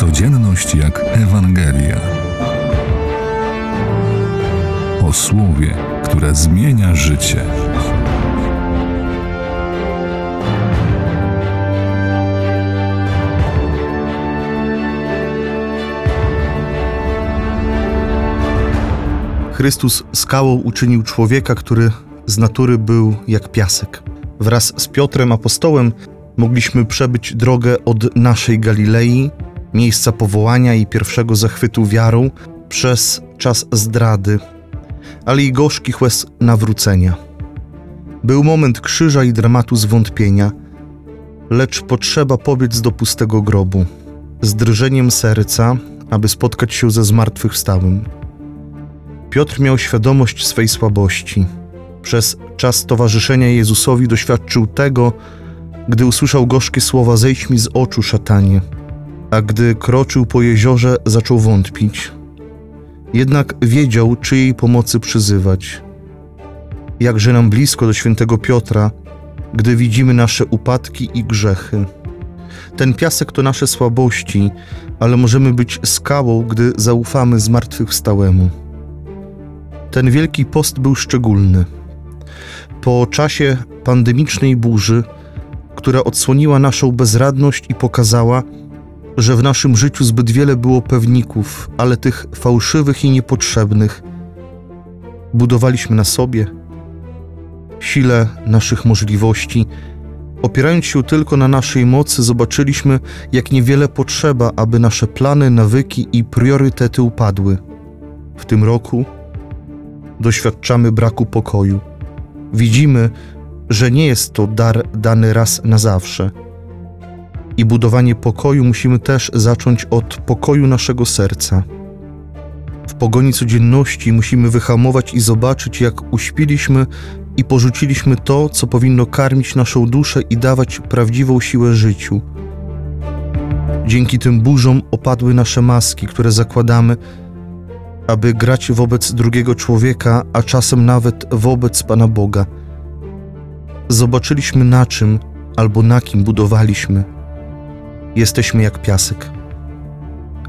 Codzienność jak Ewangelia. O słowie, które zmienia życie. Chrystus skałą uczynił człowieka, który z natury był jak piasek. Wraz z Piotrem apostołem mogliśmy przebyć drogę od naszej Galilei, miejsca powołania i pierwszego zachwytu wiarą, przez czas zdrady, ale i gorzkich łez nawrócenia. Był moment krzyża i dramatu zwątpienia, lecz potrzeba pobiec do pustego grobu, z drżeniem serca, aby spotkać się ze zmartwychwstałym. Piotr miał świadomość swej słabości. Przez czas towarzyszenia Jezusowi doświadczył tego, gdy usłyszał gorzkie słowa: Zejdź mi z oczu, szatanie. A gdy kroczył po jeziorze, zaczął wątpić. Jednak wiedział, czyjej pomocy przyzywać. Jakże nam blisko do świętego Piotra, gdy widzimy nasze upadki i grzechy. Ten piasek to nasze słabości, ale możemy być skałą, gdy zaufamy zmartwychwstałemu. Ten wielki post był szczególny. Po czasie pandemicznej burzy, która odsłoniła naszą bezradność i pokazała, że w naszym życiu zbyt wiele było pewników, ale tych fałszywych i niepotrzebnych, budowaliśmy na sobie, sile naszych możliwości. Opierając się tylko na naszej mocy, zobaczyliśmy, jak niewiele potrzeba, aby nasze plany, nawyki i priorytety upadły. W tym roku doświadczamy braku pokoju. Widzimy, że nie jest to dar dany raz na zawsze. I budowanie pokoju musimy też zacząć od pokoju naszego serca. W pogoni codzienności musimy wyhamować i zobaczyć, jak uśpiliśmy i porzuciliśmy to, co powinno karmić naszą duszę i dawać prawdziwą siłę życiu. Dzięki tym burzom opadły nasze maski, które zakładamy, aby grać wobec drugiego człowieka, a czasem nawet wobec Pana Boga. Zobaczyliśmy na czym albo na kim budowaliśmy. Jesteśmy jak piasek.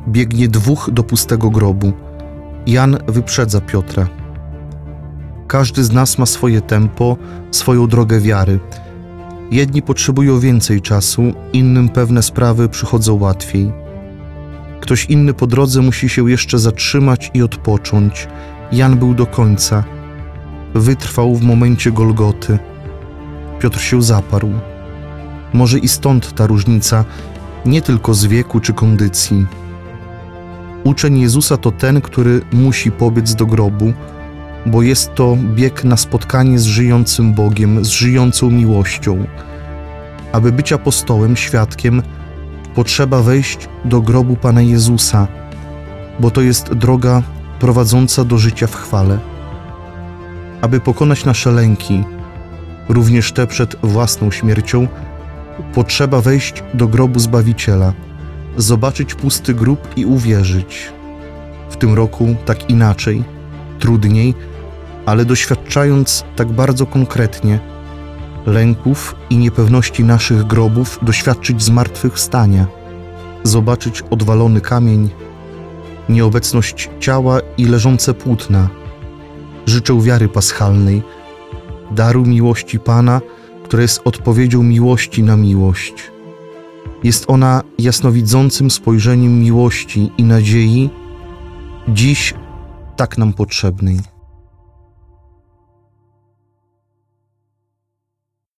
Biegnie dwóch do pustego grobu. Jan wyprzedza Piotra. Każdy z nas ma swoje tempo, swoją drogę wiary. Jedni potrzebują więcej czasu, innym pewne sprawy przychodzą łatwiej. Ktoś inny po drodze musi się jeszcze zatrzymać i odpocząć. Jan był do końca. Wytrwał w momencie Golgoty. Piotr się zaparł. Może i stąd ta różnica, nie tylko z wieku czy kondycji. Uczeń Jezusa to ten, który musi pobiec do grobu, bo jest to bieg na spotkanie z żyjącym Bogiem, z żyjącą miłością. Aby być apostołem, świadkiem, potrzeba wejść do grobu Pana Jezusa, bo to jest droga prowadząca do życia w chwale. Aby pokonać nasze lęki, również te przed własną śmiercią, potrzeba wejść do grobu Zbawiciela, zobaczyć pusty grób i uwierzyć. W tym roku tak inaczej, trudniej, ale doświadczając tak bardzo konkretnie lęków i niepewności naszych grobów, doświadczyć zmartwychwstania, zobaczyć odwalony kamień, nieobecność ciała i leżące płótna. Życzę wiary paschalnej, daru miłości Pana, która jest odpowiedzią miłości na miłość. Jest ona jasnowidzącym spojrzeniem miłości i nadziei, dziś tak nam potrzebnej.